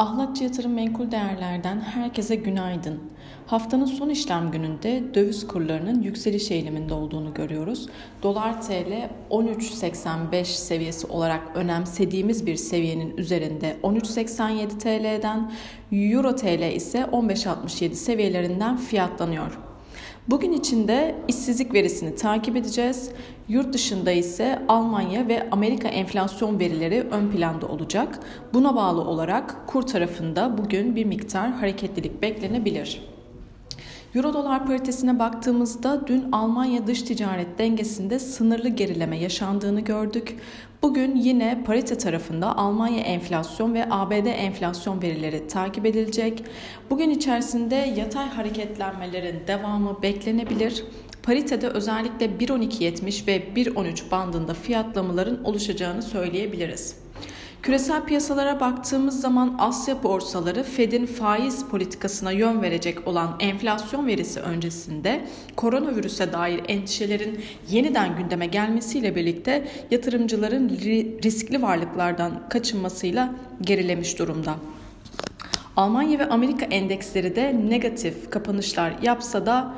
Ahlakçı Yatırım Menkul Değerler'den herkese günaydın. Haftanın son işlem gününde döviz kurlarının yükseliş eğiliminde olduğunu görüyoruz. Dolar TL 13.85 seviyesi olarak önemsediğimiz bir seviyenin üzerinde 13.87 TL'den, Euro TL ise 15.67 seviyelerinden fiyatlanıyor. Bugün içinde işsizlik verisini takip edeceğiz. Yurt dışında ise Almanya ve Amerika enflasyon verileri ön planda olacak. Buna bağlı olarak kur tarafında bugün bir miktar hareketlilik beklenebilir. Euro dolar paritesine baktığımızda dün Almanya dış ticaret dengesinde sınırlı gerileme yaşandığını gördük. Bugün yine parite tarafında Almanya enflasyon ve ABD enflasyon verileri takip edilecek. Bugün içerisinde yatay hareketlenmelerin devamı beklenebilir. Paritede özellikle 1.12.70 ve 1.13 bandında fiyatlamaların oluşacağını söyleyebiliriz. Küresel piyasalara baktığımız zaman Asya borsaları Fed'in faiz politikasına yön verecek olan enflasyon verisi öncesinde koronavirüse dair endişelerin yeniden gündeme gelmesiyle birlikte yatırımcıların riskli varlıklardan kaçınmasıyla gerilemiş durumda. Almanya ve Amerika endeksleri de negatif kapanışlar yapsa da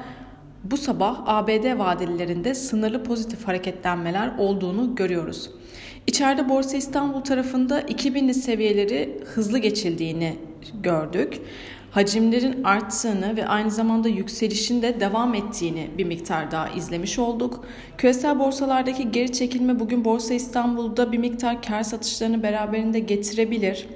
bu sabah ABD vadelilerinde sınırlı pozitif hareketlenmeler olduğunu görüyoruz. İçeride Borsa İstanbul tarafında 2000'li seviyeleri hızlı geçildiğini gördük. Hacimlerin arttığını ve aynı zamanda yükselişin de devam ettiğini bir miktar daha izlemiş olduk. Küresel borsalardaki geri çekilme bugün Borsa İstanbul'da bir miktar kar satışlarını beraberinde getirebilir.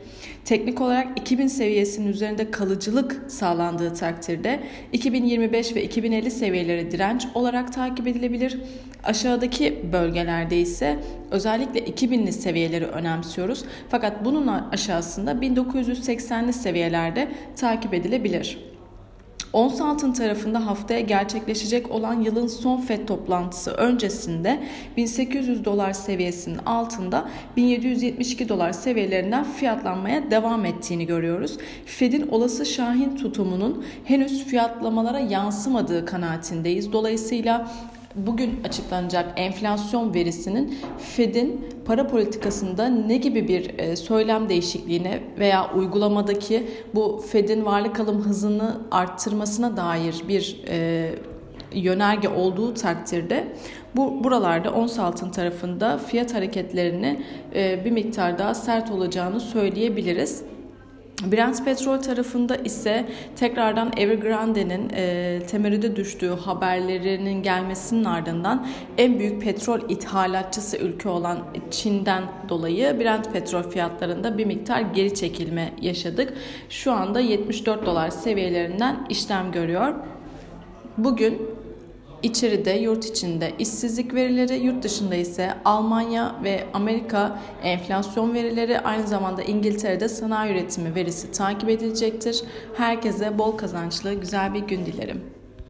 Teknik olarak 2000 seviyesinin üzerinde kalıcılık sağlandığı takdirde 2025 ve 2050 seviyeleri direnç olarak takip edilebilir. Aşağıdaki bölgelerde ise özellikle 2000'li seviyeleri önemsiyoruz. Fakat bunun aşağısında 1980'li seviyelerde takip edilebilir. Ons altın tarafında haftaya gerçekleşecek olan yılın son FED toplantısı öncesinde 1800 dolar seviyesinin altında 1772 dolar seviyelerinden fiyatlanmaya devam ettiğini görüyoruz. FED'in olası şahin tutumunun henüz fiyatlamalara yansımadığı kanaatindeyiz. Dolayısıyla bugün açıklanacak enflasyon verisinin Fed'in para politikasında ne gibi bir e, söylem değişikliğine veya uygulamadaki bu Fed'in varlık alım hızını arttırmasına dair bir e, yönerge olduğu takdirde bu buralarda ons altın tarafında fiyat hareketlerini e, bir miktar daha sert olacağını söyleyebiliriz. Brent petrol tarafında ise tekrardan Evergrande'nin e, temeride düştüğü haberlerinin gelmesinin ardından en büyük petrol ithalatçısı ülke olan Çin'den dolayı Brent petrol fiyatlarında bir miktar geri çekilme yaşadık. Şu anda 74 dolar seviyelerinden işlem görüyor. Bugün İçeride, yurt içinde işsizlik verileri, yurt dışında ise Almanya ve Amerika enflasyon verileri, aynı zamanda İngiltere'de sanayi üretimi verisi takip edilecektir. Herkese bol kazançlı, güzel bir gün dilerim.